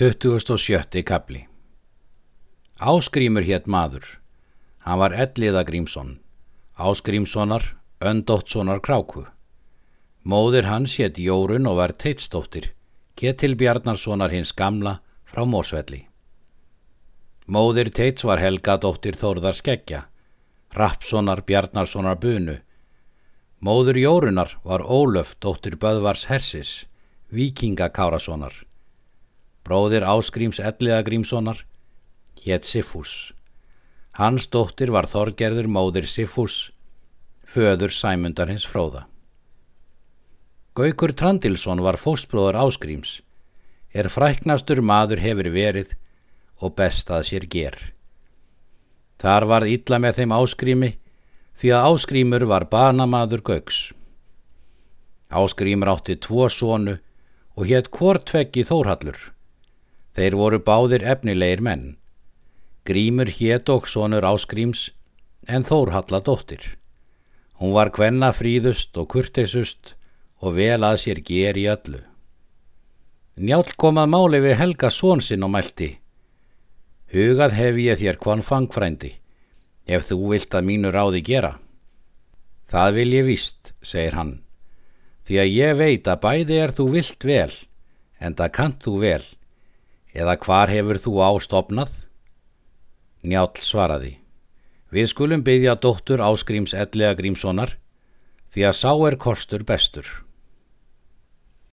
27. kapli Áskrímur hétt maður. Hann var Elliða Grímsson. Áskrímssonar, öndóttssonar kráku. Móðir hans hétt Jórun og var teitstóttir, Ketil Bjarnarssonar hins gamla frá Mósvelli. Móðir teits var Helga dóttir Þórðar Skeggja, Rappssonar Bjarnarssonar bunu. Móður Jórunar var Ólöf dóttir Böðvars Hersis, Víkinga Kárassonar. Bróðir Áskríms Elliða Grímssonar hétt Sifús. Hans dóttir var Þorgerður móðir Sifús, föður Sæmundar hins fróða. Gaukur Trandilsson var fóstbróður Áskríms, er fræknastur maður hefur verið og best að sér ger. Þar varð illa með þeim Áskrími því að Áskrímur var banamaður Gauks. Áskrímur átti tvo sónu og hétt hvortveggi Þórhallur. Þeir voru báðir efnilegir menn. Grímur hétt og sonur Áskríms en Þórhalla dóttir. Hún var kvenna fríðust og kurteisust og vel að sér ger í öllu. Njálk kom að máli við Helga svonsinn og mælti. Hugað hef ég þér kvann fangfrændi, ef þú vilt að mínu ráði gera. Það vil ég víst, segir hann, því að ég veit að bæði er þú vilt vel, en það kant þú vel, eða hvar hefur þú ástofnað? Njál svaraði. Við skulum byggja dóttur Áskríms Ellega Grímssonar, því að sá er kostur bestur.